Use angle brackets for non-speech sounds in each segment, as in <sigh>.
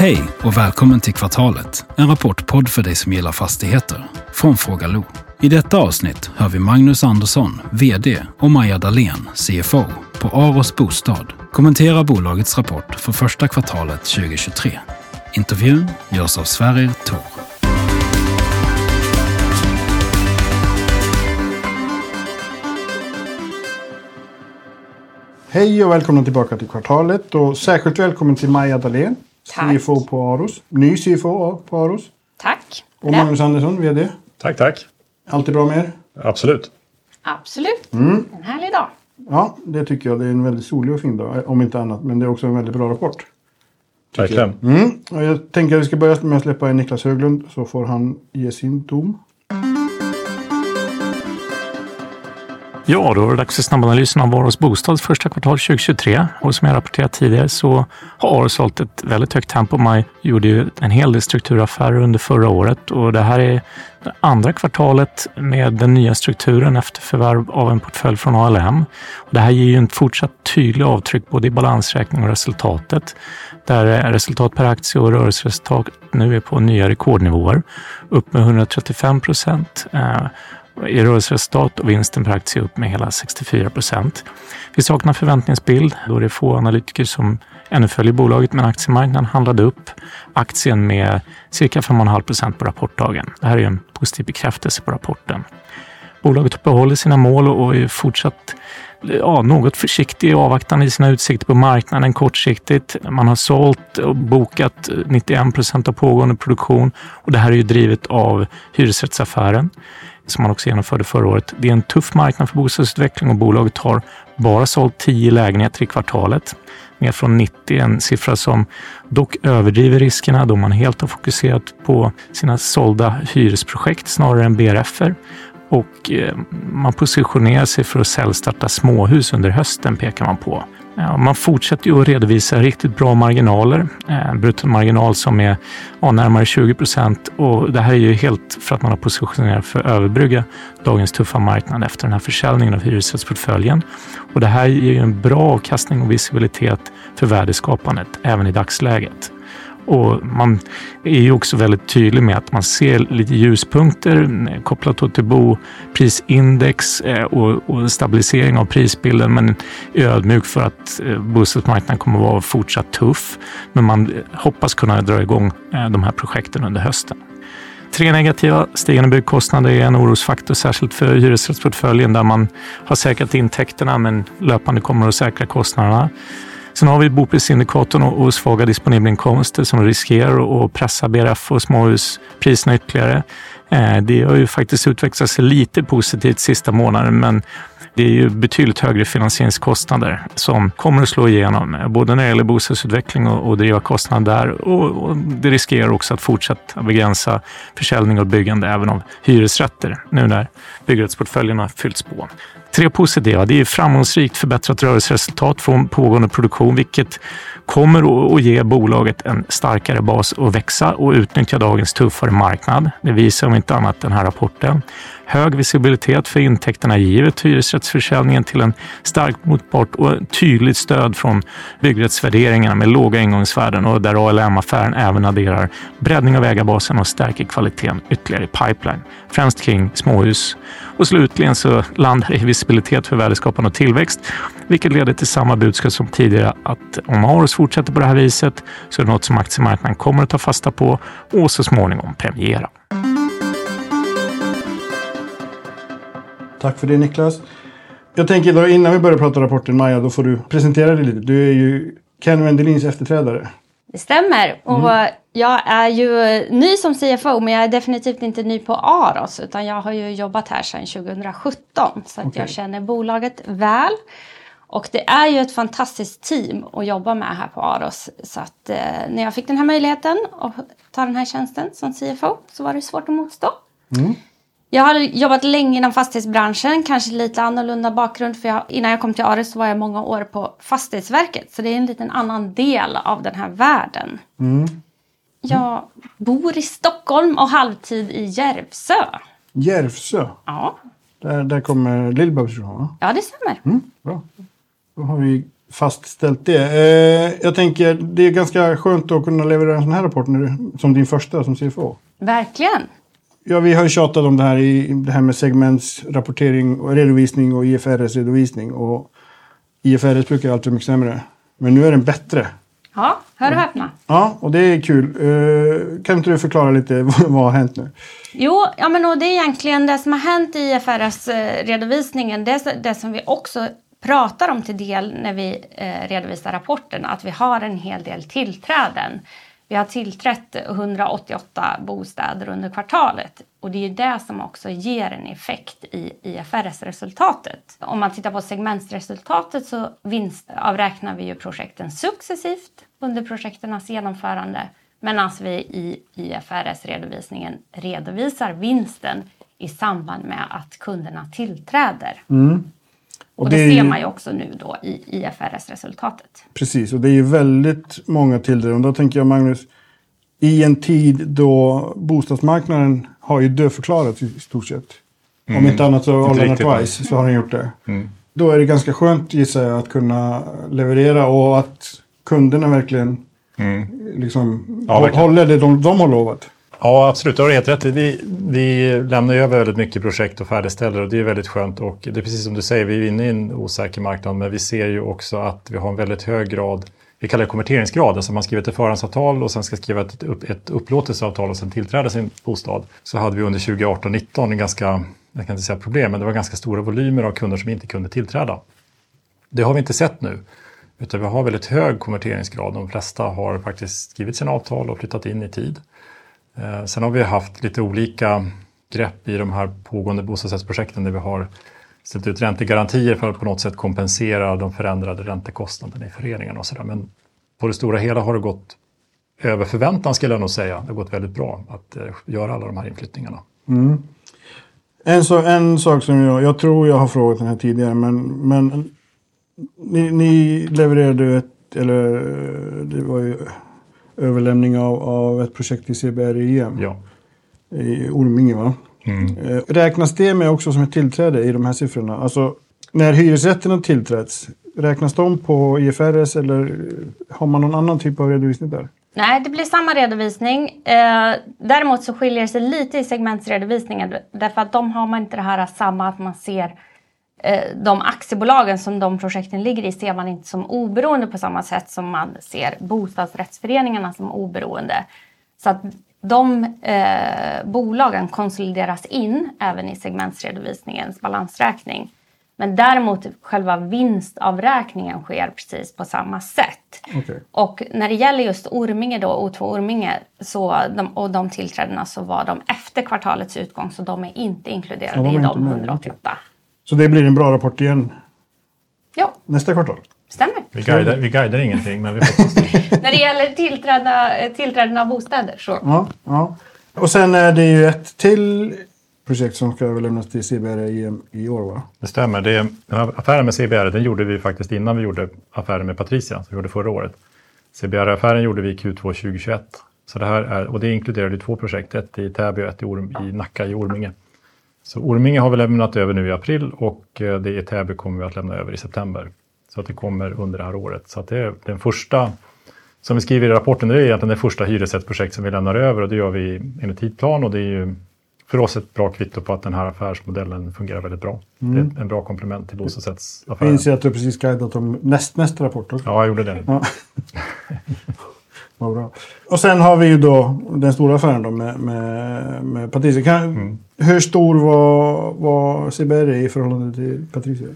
Hej och välkommen till Kvartalet, en rapportpodd för dig som gillar fastigheter, från Fråga Lo. I detta avsnitt hör vi Magnus Andersson, VD, och Maja Dahlén, CFO, på Aros Bostad kommentera bolagets rapport för första kvartalet 2023. Intervjun görs av Sverrir Tor. Hej och välkomna tillbaka till kvartalet och särskilt välkommen till Maja Dahlén, Tack. CFO på Aros. Ny CFO på Aros. Tack. Och Magnus Andersson, VD. Tack, tack. Allt är bra med er? Absolut. Absolut. Mm. En härlig dag. Ja, det tycker jag. Det är en väldigt solig och fin dag, om inte annat. Men det är också en väldigt bra rapport. Verkligen. Mm. Och jag tänker att vi ska börja med att släppa in Niklas Höglund så får han ge sin dom. Ja, då är det dags för snabbanalysen av Aros Bostads första kvartal 2023. Och som jag rapporterat tidigare så har Aros hållit ett väldigt högt tempo. Man gjorde ju en hel del strukturaffärer under förra året och det här är det andra kvartalet med den nya strukturen efter förvärv av en portfölj från ALM. Och det här ger ju en fortsatt tydlig avtryck både i balansräkning och resultatet. Där resultat per aktie och rörelseresultat nu är på nya rekordnivåer. Upp med 135 procent. Eh, i rörelseresultat och vinsten per aktie upp med hela 64 procent. Vi saknar förväntningsbild då det är få analytiker som ännu följer bolaget men aktiemarknaden handlade upp aktien med cirka 5,5 procent på rapportdagen. Det här är en positiv bekräftelse på rapporten. Bolaget behåller sina mål och är fortsatt ja, något försiktig och avvaktande i sina utsikter på marknaden kortsiktigt. Man har sålt och bokat 91 procent av pågående produktion och det här är ju drivet av hyresrättsaffären som man också genomförde förra året. Det är en tuff marknad för bostadsutveckling och bolaget har bara sålt 10 lägenheter i kvartalet. Ner från 90, en siffra som dock överdriver riskerna då man helt har fokuserat på sina sålda hyresprojekt snarare än BRFer. Och eh, man positionerar sig för att säljstarta småhus under hösten pekar man på. Man fortsätter ju att redovisa riktigt bra marginaler. Eh, bruttomarginal som är ja, närmare 20 procent och det här är ju helt för att man har positionerat för att överbrygga dagens tuffa marknad efter den här försäljningen av hyresrättsportföljen. Och det här ger ju en bra avkastning och visibilitet för värdeskapandet även i dagsläget. Och man är ju också väldigt tydlig med att man ser lite ljuspunkter eh, kopplat till boprisindex eh, och, och stabilisering av prisbilden men är ödmjuk för att eh, bostadsmarknaden kommer att vara fortsatt tuff. Men man hoppas kunna dra igång de här projekten under hösten. Tre negativa. Stigande byggkostnader är en orosfaktor, särskilt för hyresrättsportföljen där man har säkrat intäkterna men löpande kommer att säkra kostnaderna. Sen har vi boprisindikatorn och svaga disponibla inkomster som riskerar att pressa BRF och småhuspriserna ytterligare. Eh, det har ju faktiskt utvecklat sig lite positivt sista månaden, men det är ju betydligt högre finansieringskostnader som kommer att slå igenom, eh, både när det gäller bostadsutveckling och, driva kostnader där. Och, det riskerar också att fortsätta begränsa försäljning och byggande även av hyresrätter nu när byggrättsportföljerna fyllts på. Tre positiva. Det är framgångsrikt förbättrat rörelseresultat från pågående produktion, vilket kommer att ge bolaget en starkare bas att växa och utnyttja dagens tuffare marknad. Det visar om inte annat den här rapporten. Hög visibilitet för intäkterna givet hyresrättsförsäljningen till en stark motpart och tydligt stöd från byggrättsvärderingarna med låga ingångsvärden och där ALM-affären även adderar breddning av ägarbasen och stärker kvaliteten ytterligare i pipeline, främst kring småhus. Och slutligen så landar det i flexibilitet för värdeskapande och tillväxt, vilket leder till samma budskap som tidigare att om Aros fortsätter på det här viset så är det något som aktiemarknaden kommer att ta fasta på och så småningom premiera. Tack för det Niklas. Jag tänker då innan vi börjar prata rapporten Maja, då får du presentera dig lite. Du är ju Ken Wendelins efterträdare. Det stämmer. Och Mm. jag är ju ny som CFO men jag är definitivt inte ny på Aros utan jag har ju jobbat här sedan 2017 så att Okej. jag känner bolaget väl. Och det är ju ett fantastiskt team att jobba med här på Aros. Så att eh, när jag fick den här möjligheten att ta den här tjänsten som CFO så var det svårt att motstå. Jag har jobbat länge inom fastighetsbranschen, kanske lite annorlunda bakgrund för jag, innan jag kom till Ares så var jag många år på Fastighetsverket så det är en liten annan del av den här världen. Jag bor i Stockholm och halvtid i Järvsö. Järvsö. Ja, Där, där kommer Lill-Babs ifrån va? ja det stämmer. Mm, bra. Då har vi fastställt det. Eh, jag tänker, det är ganska skönt att kunna leverera en sån här rapport när du, som din första som CFO. Verkligen. Ja, vi har ju tjatat om det här, i, det här med segmentsrapportering och redovisning och IFRS-redovisning. Och IFRS brukar alltid vara mycket sämre. Men nu är den bättre. Ja, hör och häpna. Ja, och det är kul. Eh, kan inte du förklara lite <laughs> vad, vad har hänt nu? Jo, ja, men och det är egentligen det som har hänt i IFRS-redovisningen. Det, det som vi också pratar om till del när vi eh, redovisar rapporten. Att vi har en hel del tillträden. Vi har tillträtt 188 bostäder under kvartalet och det är ju det som också ger en effekt i IFRS-resultatet. Om man tittar på segmentsresultatet så vinstavräknar vi ju projekten successivt under projekternas genomförande medan vi i IFRS-redovisningen redovisar vinsten i samband med att kunderna tillträder. Mm. Och, och det, det ser man ju också nu då i IFRS-resultatet. Precis, och det är ju väldigt många. Och då tänker jag Magnus, i en tid då bostadsmarknaden har ju dödförklarats i stort sett. Mm. Om inte annat så av Lennart Weiss så har han gjort det. Mm. Då är det ganska skönt gissar jag att kunna leverera och att kunderna verkligen mm. liksom, ja, verkligen. håller det de, de har lovat. Ja, absolut. Du har helt rätt. Vi, vi lämnar över väldigt mycket projekt och färdigställer och det är väldigt skönt. Och det är precis som du säger, vi är inne i en osäker marknad men vi ser ju också att vi har en väldigt hög grad vi kallar det konverteringsgrad, alltså man skriver ett förhandsavtal och sen ska skriva ett, upp, ett upplåtelseavtal och sen tillträda sin bostad. Så hade vi under 2018-19 en ganska, jag kan inte säga problem, men det var ganska stora volymer av kunder som inte kunde tillträda. Det har vi inte sett nu, utan vi har väldigt hög konverteringsgrad. De flesta har faktiskt skrivit sina avtal och flyttat in i tid. Eh, sen har vi haft lite olika grepp i de här pågående bostadsrättsprojekten där vi har ställt ut räntegarantier för att på något sätt kompensera de förändrade räntekostnaderna i föreningarna och sådär. Men på det stora hela har det gått över förväntan skulle jag nog säga. Det har gått väldigt bra att eh, göra alla de här inflyttningarna. Mm. En, så, en sak som jag, jag tror jag har frågat den här tidigare, men, men ni, ni levererade ett, eller eh, det var ju överlämning av, av ett projekt i CBRIM. Ja. I Orminge va? Mm. Eh, räknas det med också som ett tillträde i de här siffrorna? Alltså när hyresrätterna tillträds, räknas de på IFRS eller har man någon annan typ av redovisning där? Nej, det blir samma redovisning. Eh, däremot så skiljer det sig lite i segmentsredovisningen därför att de har man inte det här samma att man ser de aktiebolagen som de projekten ligger i ser man inte som oberoende på samma sätt som man ser bostadsrättsföreningarna som oberoende. Så att de eh, bolagen konsolideras in även i segmentsredovisningens balansräkning. Men däremot själva vinstavräkningen sker precis på samma sätt. Okay. Och när det gäller just Orminge då, O2 Orminge så de, och de tillträdena så var de efter kvartalets utgång så de är inte inkluderade ja, i de 188. Så det blir en bra rapport igen? Ja. Nästa kvartal? Stämmer. Vi guidar, vi guidar ingenting, men vi hoppas <laughs> När det gäller tillträdda, tillträden av bostäder så. Ja, ja. Och sen är det ju ett till projekt som ska överlämnas till CBR i, i år va? Det stämmer. Det, affären med CBR den gjorde vi faktiskt innan vi gjorde affären med Patricia, som vi gjorde förra året. CBR-affären gjorde vi i Q2 2021. Så det här är, och det inkluderade två projekt, ett i Täby och ett i, Orm, i Nacka i Orminge. Så Orminge har vi lämnat över nu i april och eh, det i Täby kommer vi att lämna över i september. Så att det kommer under det här året. Så att det är den första, som vi skriver i rapporten, det är egentligen det första hyresrättsprojekt som vi lämnar över och det gör vi enligt tidplan och det är ju för oss ett bra kvitto på att den här affärsmodellen fungerar väldigt bra. Mm. Det är en bra komplement till bostadsrättsaffären. Jag inser att du precis guidat om näst, nästa rapport också. Ja, jag gjorde det. Ja. <laughs> Vad bra. Och sen har vi ju då den stora affären då med, med, med Patricia. Kan, mm. Hur stor var, var CBR i förhållande till Patricia?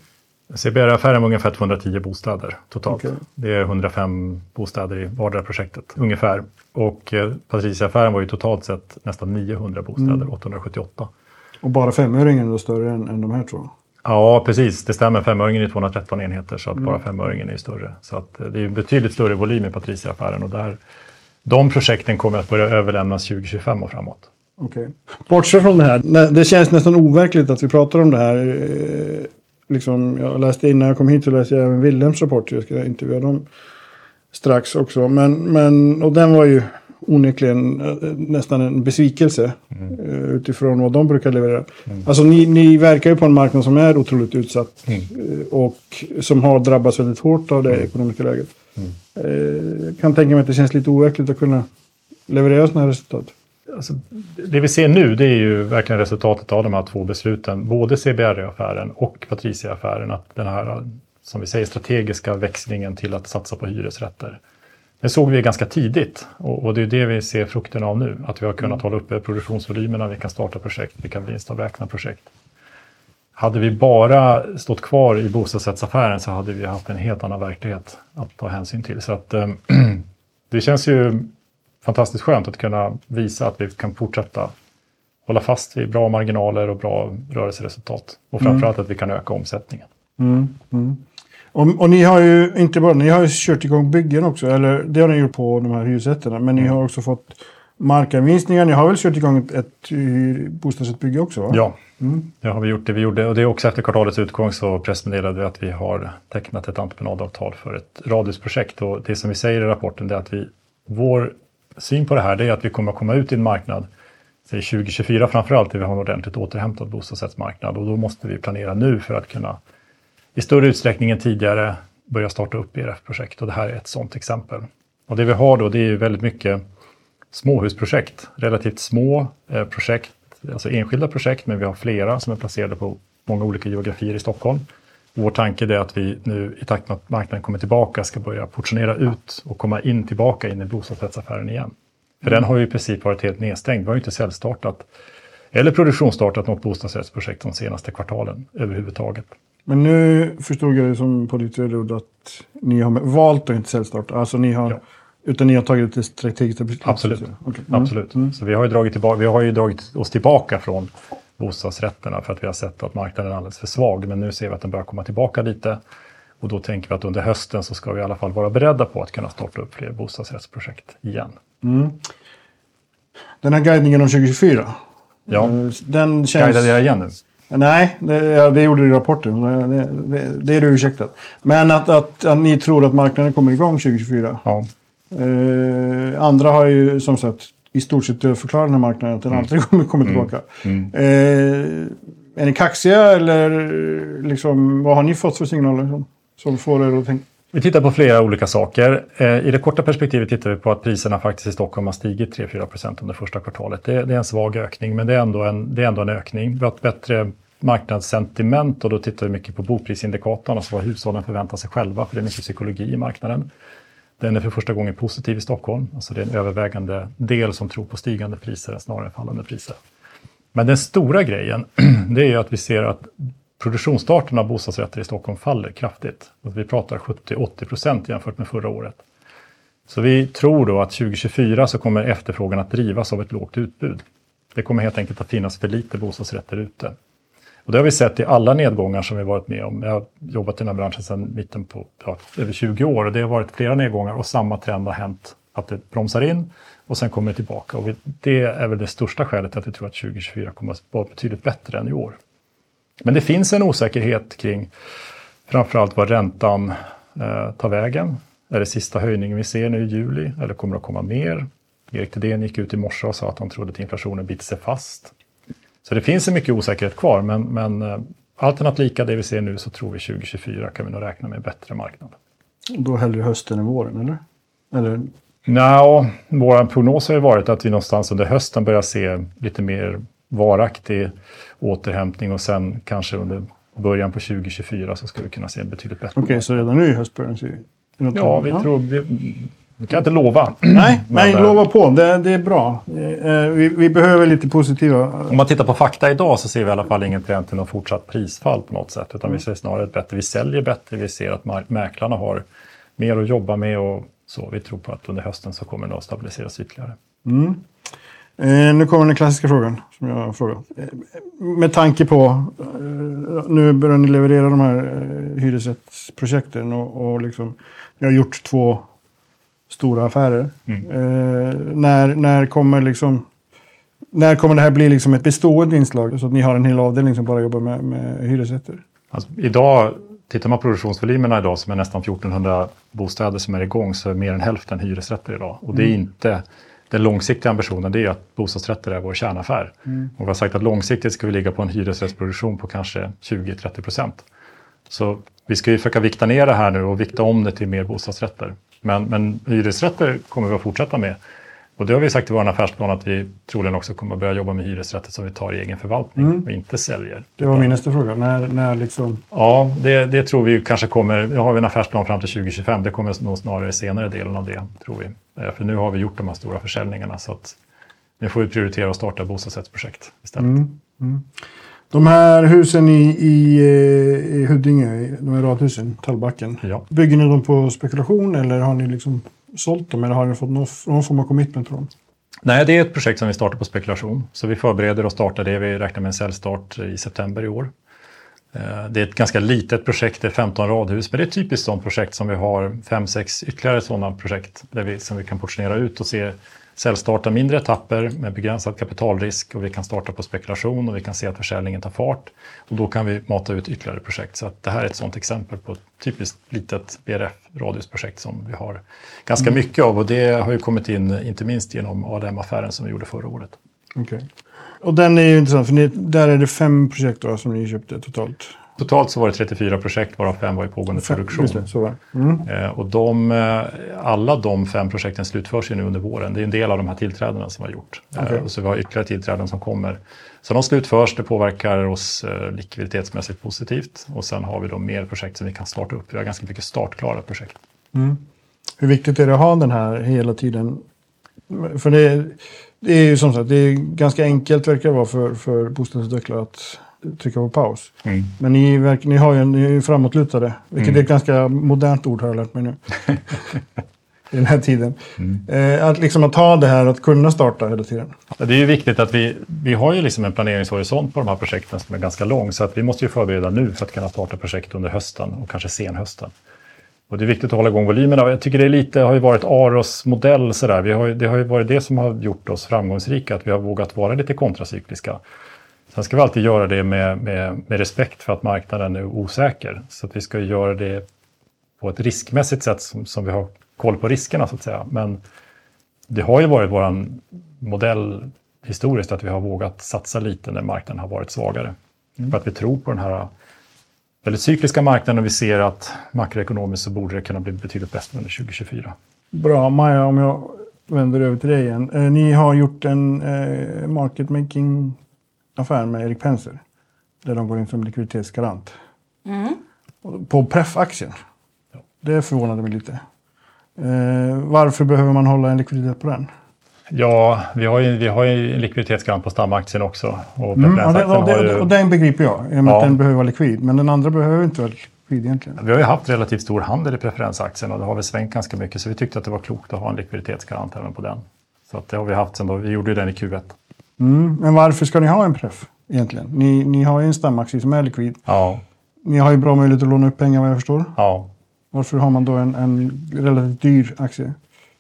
CBR-affären var ungefär 210 bostäder totalt. Okay. Det är 105 bostäder i vardera projektet ungefär. Och eh, Patricia-affären var ju totalt sett nästan 900 bostäder, mm. 878. Och bara femöringen är större än, än de här två? Ja, precis. Det stämmer. Femöringen är 213 enheter så att mm. bara femöringen är större. Så att eh, det är betydligt större volym i Patricia-affären och där, de projekten kommer att börja överlämnas 2025 och framåt. Okej. Okay. Bortsett från det här, det känns nästan overkligt att vi pratar om det här eh, liksom, jag läste innan jag kom hit så läste jag även Willems rapport. Jag ska intervjua dem strax också. Men, men, och den var ju onekligen eh, nästan en besvikelse mm. utifrån vad de brukar leverera. Mm. Alltså ni, ni verkar ju på en marknad som är otroligt utsatt mm. och som har drabbats väldigt hårt av det mm. ekonomiska läget. Mm. kan tänka mig att det känns lite overkligt att kunna leverera sådana här resultat. Alltså, det vi ser nu det är ju verkligen resultatet av de här två besluten, både CBRE-affären och Patricia-affären, att den här, som vi säger, strategiska växlingen till att satsa på hyresrätter. Det såg vi ganska tidigt och, det är det vi ser frukten av nu, att vi har kunnat hålla uppe produktionsvolymerna, vi kan starta projekt, vi kan vinstavräkna projekt. Hade vi bara stått kvar i bostadsrättsaffären så hade vi haft en helt annan verklighet att ta hänsyn till. Så att, äh, <clears throat> det känns ju fantastiskt skönt att kunna visa att vi kan fortsätta hålla fast vid bra marginaler och bra rörelseresultat. Och mm. framförallt mm. att vi kan öka omsättningen. Mm. Mm. Och, och, ni har ju inte bara, ni har ju kört igång byggen också, eller det har ni gjort på de här hyresrätterna, men ni mm. har också fått markanvisningar. Ni har väl kört igång ett, ett bostadsrättsbygge också? Va? Ja, mm. det har vi gjort. Det vi gjorde, och det är också efter kvartalets utgång så pressmeddelade vi att vi har tecknat ett entreprenadavtal för ett radhusprojekt. Och det som vi säger i rapporten är att vi, vår syn på det här är att vi kommer att komma ut i en marknad, säg 2024 framförallt, där vi har en ordentligt återhämtad bostadsrättsmarknad. Och då måste vi planera nu för att kunna i större utsträckning än tidigare börja starta upp ERF-projekt. Och det här är ett sådant exempel. Och det vi har då, det är ju väldigt mycket småhusprojekt, relativt små eh, projekt, alltså enskilda projekt, men vi har flera som är placerade på många olika geografier i Stockholm. Vår tanke är att vi nu i takt med att marknaden kommer tillbaka ska börja portionera ut och komma in tillbaka in i bostadsrättsaffären igen. För mm. den har ju i princip varit helt nedstängd. Vi har ju inte säljstartat eller produktionsstartat något bostadsrättsprojekt de senaste kvartalen överhuvudtaget. Men nu förstod jag det som på ditt överord att ni har valt att inte säljstarta. Alltså ni har, ja. Utan ni har tagit det strategiska beslutet? Absolut. Okay. Mm. Absolut. Mm. Så vi har, ju dragit tillbaka, vi har ju dragit oss tillbaka från bostadsrätterna för att vi har sett att marknaden är alldeles för svag. Men nu ser vi att den börjar komma tillbaka lite. Och då tänker vi att under hösten så ska vi i alla fall vara beredda på att kunna starta upp fler bostadsrättsprojekt igen. Mm. Den här guidningen om 2024. Ja, eh, den känns... guidade jag igen nu? Nej, det, det gjorde du i rapporten. Det, det, det är du ursäktat. Men att, att, att, ni tror att marknaden kommer igång 2024. Ja. Eh, andra har ju som sagt i stort sett förklarat den här marknaden att den mm. aldrig kommer, mm. tillbaka. Mm. Eh, är ni kaxiga eller liksom, vad har ni fått för signaler som, som får er att tänka? Vi tittar på flera olika saker. Eh, I det korta perspektivet tittar vi på att priserna faktiskt i Stockholm har stigit 3-4 procent under första kvartalet. Det, det, är en svag ökning, men det är, ändå en, det är ändå en ökning. Vi har ett bättre marknadssentiment och då tittar vi mycket på boprisindikatorn, alltså vad hushållen förväntar sig själva, för det är mycket psykologi i marknaden. Den är för första gången positiv i Stockholm, alltså det är en övervägande del som tror på stigande priser snarare än fallande priser. Men den stora grejen, <clears throat> det är ju att vi ser att produktionsstarten av bostadsrätter i Stockholm faller kraftigt. Vi pratar 70-80 procent jämfört med förra året. Så vi tror då att 2024 så kommer efterfrågan att drivas av ett lågt utbud. Det kommer helt enkelt att finnas för lite bostadsrätter ute. Och det har vi sett i alla nedgångar som vi varit med om. Jag har jobbat i den här branschen sedan mitten på ja, över 20 år och det har varit flera nedgångar och samma trend har hänt. Att det bromsar in och sen kommer det tillbaka. Och det är väl det största skälet till att vi tror att 2024 kommer att vara betydligt bättre än i år. Men det finns en osäkerhet kring framförallt vad räntan eh, tar vägen. Är det sista höjningen vi ser nu i juli eller kommer det att komma mer? Erik Thedéen gick ut i morse och sa att han trodde att inflationen biter sig fast. Så det finns en mycket osäkerhet kvar, men, men eh, allt annat lika det vi ser nu så tror vi 2024 kan vi nog räkna med en bättre marknad. Då hellre hösten än våren, eller? eller? Nej, vår prognos har ju varit att vi någonstans under hösten börjar se lite mer varaktig återhämtning och sen kanske under början på 2024 så ska vi kunna se en betydligt bättre. Okej, okay, så redan nu i höst börjar den se Ja, vi tror... Vi, vi kan inte lova. Nej, men, nej lova på. Det, det är bra. Eh, vi, vi, behöver lite positiva... Om man tittar på fakta idag så ser vi i alla fall ingen trend till något fortsatt prisfall på något sätt. Utan mm. vi ser snarare ett bättre, vi säljer bättre, vi ser att mäklarna har mer att jobba med och så. Vi tror på att under hösten så kommer det att stabiliseras ytterligare. Mm. Eh, nu kommer den klassiska frågan som jag har frågat. Eh, med tanke på, eh, nu börjar ni leverera de här eh, hyresrättsprojekten och, och liksom, ni har gjort två stora affärer. Mm. När, när, kommer liksom, när kommer det här bli liksom ett bestående inslag? Så att ni har en hel avdelning som bara jobbar med, med hyresrätter? Alltså, idag, tittar man på produktionsvolymerna idag som är nästan 1400 bostäder som är igång så är mer än hälften hyresrätter idag. Och det är mm. inte den långsiktiga ambitionen det är att bostadsrätter är vår kärnaffär. Mm. Och vi har sagt att långsiktigt ska vi ligga på en hyresrättsproduktion på kanske 20-30 procent. Så vi ska ju försöka vikta ner det här nu och vikta om det till mer bostadsrätter. Men, men hyresrätter kommer vi att fortsätta med. Och det har vi sagt i vår affärsplan att vi troligen också kommer att börja jobba med hyresrätter som vi tar i egen förvaltning mm. och inte säljer. Det var min nästa fråga. När, när liksom... Ja, det, det tror vi kanske kommer. Nu har vi en affärsplan fram till 2025. Det kommer nog snarare senare delen av det, tror vi. Eh, för nu har vi gjort de här stora försäljningarna så att nu får vi prioritera att starta bostadsrättsprojekt istället. Mm. Mm. De här husen i, i, eh, i Huddinge, de här radhusen, Tallbacken. Ja. Bygger ni dem på spekulation eller har ni liksom sålt dem eller har ni fått någon, någon form av commitment från dem? Nej, det är ett projekt som vi startar på spekulation. Så vi förbereder och startar det. Vi räknar med en säljstart i september i år. Eh, det är ett ganska litet projekt, det är 15 radhus, men det är typiskt sådant projekt som vi har 5-6 ytterligare sådana projekt där vi, som vi kan portionera ut och se säljstarta mindre etapper med begränsad kapitalrisk och vi kan starta på spekulation och vi kan se att försäljningen tar fart. Och då kan vi mata ut ytterligare projekt. Så det här är ett sådant exempel på ett typiskt litet BRF-radiusprojekt som vi har ganska mm. mycket av och det har ju kommit in inte minst genom ADM-affären som vi gjorde förra året. Okay. Och den är ju intressant för ni, där är det fem projekt då, som ni köpte totalt? Totalt så var det 34 projekt varav fem var i pågående fem, produktion. Det, så var mm. eh, och de, eh, alla de fem projekten slutförs ju nu under våren. Det är en del av de här tillträdena som har gjort. Okay. Eh, så vi har ytterligare tillträden som kommer. Så de slutförs, det påverkar oss eh, likviditetsmässigt positivt. Och sen har vi då mer projekt som vi kan starta upp. Vi har ganska mycket startklara projekt. Mm. Hur viktigt är det att ha den här hela tiden? För det, det är ju som sagt, det är ganska enkelt verkar det vara för, för bostadsutvecklare att trycka på paus. Mm. Men ni, ni, har ju, ni är ju framåtlutade, vilket mm. är ett ganska modernt ord har jag lärt mig nu. <laughs> I den här tiden. Mm. Eh, att liksom att ta det här att kunna starta hela tiden. Det är ju viktigt att vi, vi har ju liksom en planeringshorisont på de här projekten som är ganska lång. Så att vi måste ju förbereda nu för att kunna starta projekt under hösten och kanske senhösten. Och det är viktigt att hålla igång volymerna. Jag tycker det är lite, har ju varit Aros modell sådär. Vi har, det har ju varit det som har gjort oss framgångsrika, att vi har vågat vara lite kontracykliska. Sen ska vi alltid göra det med, med, med respekt för att marknaden är osäker. Så att vi ska göra det på ett riskmässigt sätt som, som vi har koll på riskerna så att säga. Men det har ju varit vår modell historiskt att vi har vågat satsa lite när marknaden har varit svagare. Mm. För att vi tror på den här väldigt cykliska marknaden och vi ser att makroekonomiskt så borde det kunna bli betydligt bättre under 2024. Bra, Maja, om jag vänder över till dig igen. Eh, ni har gjort en eh, market making affär med Erik Penser. Där de går in som likviditetsgarant. Mm. På Pref-aktien. Det förvånade mig lite. Eh, varför behöver man hålla en likviditet på den? Ja, vi har ju, vi har ju en likviditetsgarant på stamaktien också. Och, mm, och, det, och, det, ju... och den begriper jag, i och med ja. att den behöver vara likvid. Men den andra behöver inte vara likvid egentligen. Vi har ju haft relativt stor handel i preferensaktien och det har väl svängt ganska mycket. Så vi tyckte att det var klokt att ha en likviditetsgarant även på den. Så att det har vi haft sen då. Vi gjorde ju den i Q1. Mm, men varför ska ni ha en pref egentligen? Ni, ni har ju en stamaktie som är likvid. Ja. Ni har ju bra möjlighet att låna upp pengar vad jag förstår. Ja. Varför har man då en, en relativt dyr aktie?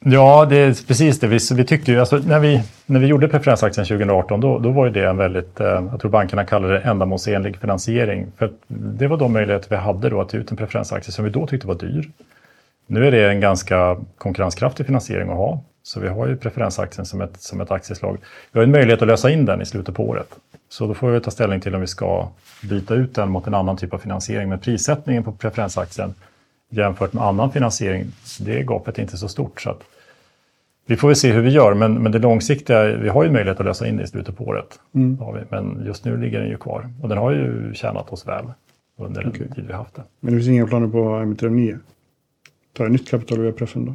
Ja, det är precis det. Vi, vi tyckte ju, alltså, när, vi, när vi gjorde preferensaktien 2018 då, då var det en väldigt, eh, jag tror bankerna kallade det ändamålsenlig finansiering. För det var de möjligheter vi hade då att ge ut en preferensaktie som vi då tyckte var dyr. Nu är det en ganska konkurrenskraftig finansiering att ha. Så vi har ju preferensaktien som ett, som ett aktieslag. Vi har en möjlighet att lösa in den i slutet på året. Så då får vi ta ställning till om vi ska byta ut den mot en annan typ av finansiering. Men prissättningen på preferensaktien jämfört med annan finansiering, det gapet är inte så stort. Så vi får väl se hur vi gör, men, men det långsiktiga, vi har ju möjlighet att lösa in det i slutet på året. Mm. Men just nu ligger den ju kvar och den har ju tjänat oss väl under okay. den tid vi haft den. Men det finns inga planer på att emittera nya? Ta nytt kapital via preffen då?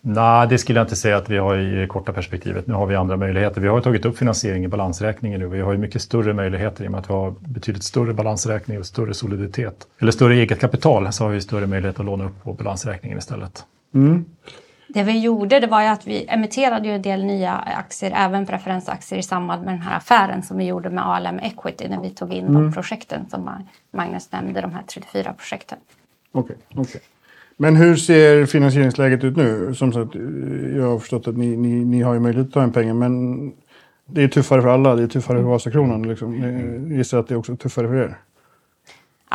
Nej, det skulle jag inte säga att vi har i korta perspektivet. Nu har vi andra möjligheter. Vi har tagit upp finansiering i balansräkningen nu. Vi har ju mycket större möjligheter i och med att vi har betydligt större balansräkning och större soliditet. Eller större eget kapital så har vi större möjlighet att låna upp på balansräkningen istället. Mm. Det vi gjorde det var att vi emitterade ju en del nya aktier, även preferensaktier i samband med den här affären som vi gjorde med ALM Equity när vi tog in mm. de projekten som Magnus nämnde, de här 34 projekten. Okej, okay, okay. Men hur ser finansieringsläget ut nu? Som sagt, jag har förstått att ni, ni, ni har ju möjlighet att ta en pengar, men det är tuffare för alla. Det är tuffare för Vasakronan. Liksom. Jag gissar att det är också tuffare för er.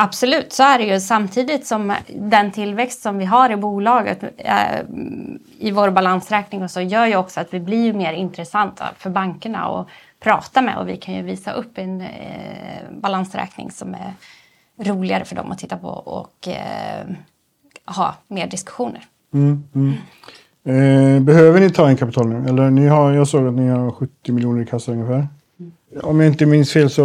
Absolut, så är det ju. Samtidigt som den tillväxt som vi har i bolaget eh, i vår balansräkning och så gör ju också att vi blir mer intressanta för bankerna att prata med och vi kan ju visa upp en eh, balansräkning som är roligare för dem att titta på och eh, ha mer diskussioner. Mm, mm. Eh, behöver ni ta in kapital nu? Eller ni har, jag såg att ni har 70 miljoner i kassa ungefär. Om jag inte minns fel så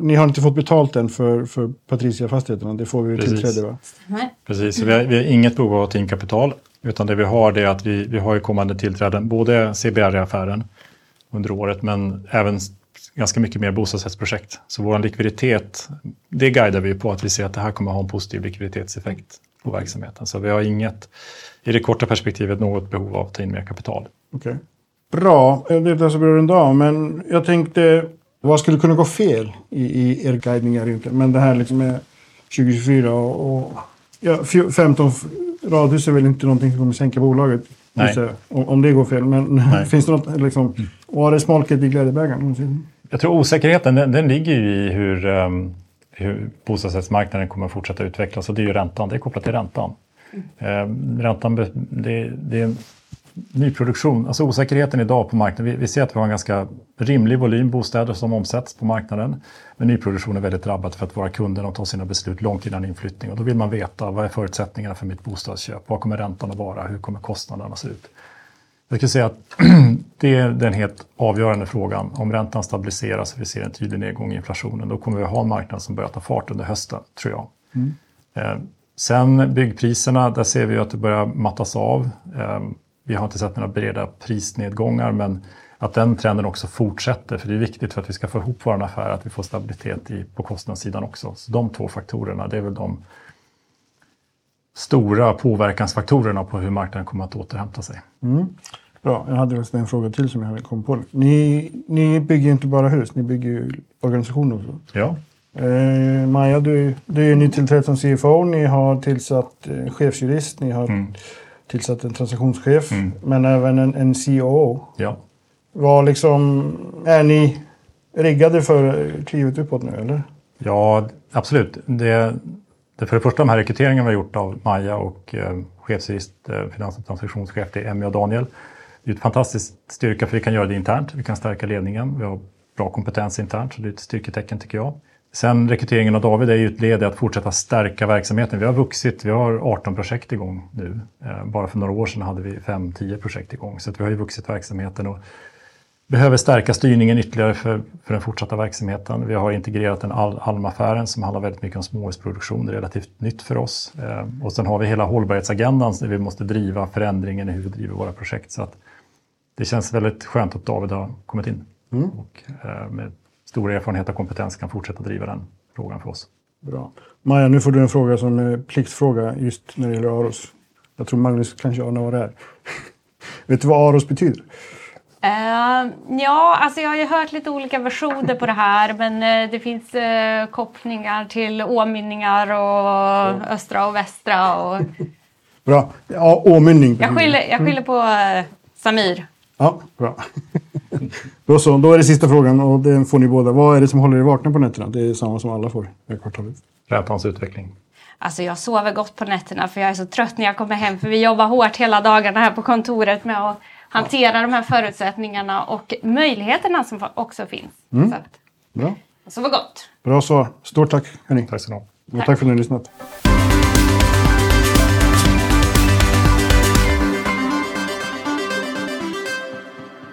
ni har inte fått betalt än för, för Patricia-fastigheterna. Det får vi ju tillträde va? Nej. Precis, så vi har, vi har inget behov av att ta in kapital. Utan det vi har det är att vi, vi har ju kommande tillträden, både CBR-affären under året men även ganska mycket mer bostadsrättsprojekt. Så vår likviditet, det guidar vi på att vi ser att det här kommer att ha en positiv likviditetseffekt på verksamheten. Så vi har inget, i det korta perspektivet, något behov av att ta in mer kapital. Okej. Bra, det är det så bra en dag. Men jag tänkte, vad skulle kunna gå fel i, i er guidningar egentligen? Men det här liksom är 2024 och, och ja, fj- 15 radhus är väl inte någonting som kommer sänka bolaget. Nej. Om, om det går fel. Men <laughs> finns det något, liksom, var är smolket i glädjebägaren? Jag tror osäkerheten den, den ligger ju i hur, um, hur bostadsrättsmarknaden kommer fortsätta utvecklas och det är ju räntan, det är kopplat till räntan. Um, räntan, be- det, det nyproduktion, alltså osäkerheten idag på marknaden, vi, vi ser att vi har en ganska rimlig volym bostäder som omsätts på marknaden. Men nyproduktion är väldigt drabbat för att våra kunder de tar sina beslut långt innan inflyttning och då vill man veta vad är förutsättningarna för mitt bostadsköp, vad kommer räntan att vara, hur kommer kostnaderna att se ut. Jag skulle säga att <clears throat> det är den helt avgörande frågan. Om räntan stabiliseras och vi ser en tydlig nedgång i inflationen, då kommer vi ha en marknad som börjar ta fart under hösten, tror jag. Eh, sen byggpriserna, där ser vi att det börjar mattas av. Eh, vi har inte sett några breda prisnedgångar, men att den trenden också fortsätter, för det är viktigt för att vi ska få ihop vår affär, att vi får stabilitet i, på kostnadssidan också. Så de två faktorerna, det är väl de stora påverkansfaktorerna på hur marknaden kommer att återhämta sig. Bra, jag hade en fråga till som jag kom på. Ni, ni bygger inte bara hus, ni bygger ju organisationer också. Ja, Eh, Maja, du, du är nytillträdd som CFO. Ni har tillsatt eh, chefsjurist, ni har tillsatt en transaktionschef, men även en, en COO. ja. Vad liksom, är ni riggade för klivet uppåt nu eller? Ja, absolut. Det, det för det första de här rekryteringarna vi har gjort av Maja och eh, chefsjurist, eh, finans och transaktionschef, det är Emmy och Daniel. Det är ett fantastiskt styrka för vi kan göra det internt. Vi kan stärka ledningen. Vi har bra kompetens internt, så det är ett styrketecken tycker jag. Sen rekryteringen av David är ju ett led i att fortsätta stärka verksamheten. Vi har vuxit, vi har 18 projekt igång nu. Eh, bara för några år sedan hade vi 5-10 projekt igång. Så att vi har ju vuxit verksamheten och behöver stärka styrningen ytterligare för, för den fortsatta verksamheten. Vi har integrerat den Al Alma-affären som handlar väldigt mycket om småhusproduktion. Relativt nytt för oss. Eh, och sen har vi hela hållbarhetsagendan där vi måste driva förändringen i hur vi driver våra projekt. Så att det känns väldigt skönt att David har kommit in och eh, med stor erfarenhet och kompetens kan fortsätta driva den frågan för oss. Bra. Maja, nu får du en fråga som är pliktfråga just när det gäller Aros. Jag tror Magnus kanske anar vad det är. <laughs> Vet du vad Aros betyder? Eh, ja, alltså jag har ju hört lite olika versioner på det här men eh, det finns eh, kopplingar till åmynningar och östra och västra. Och Bra. Ja, åmynning. jag, skyller, jag skyller på eh, Samir. Ja, bra. <laughs> <laughs> då så, då är det sista frågan och den får ni båda. Vad är det som håller er vakna på nätterna? Det är samma som alla får i kvartalet. Räntans utveckling. Alltså jag sover gott på nätterna för jag är så trött när jag kommer hem för vi jobbar hårt hela dagarna här på kontoret med att hantera de här förutsättningarna och möjligheterna som också finns. Så att, Bra. jag sover gott. Bra svar. Stort tack, hörni. Tack ska ni ha. Och tack för att ni har lyssnat.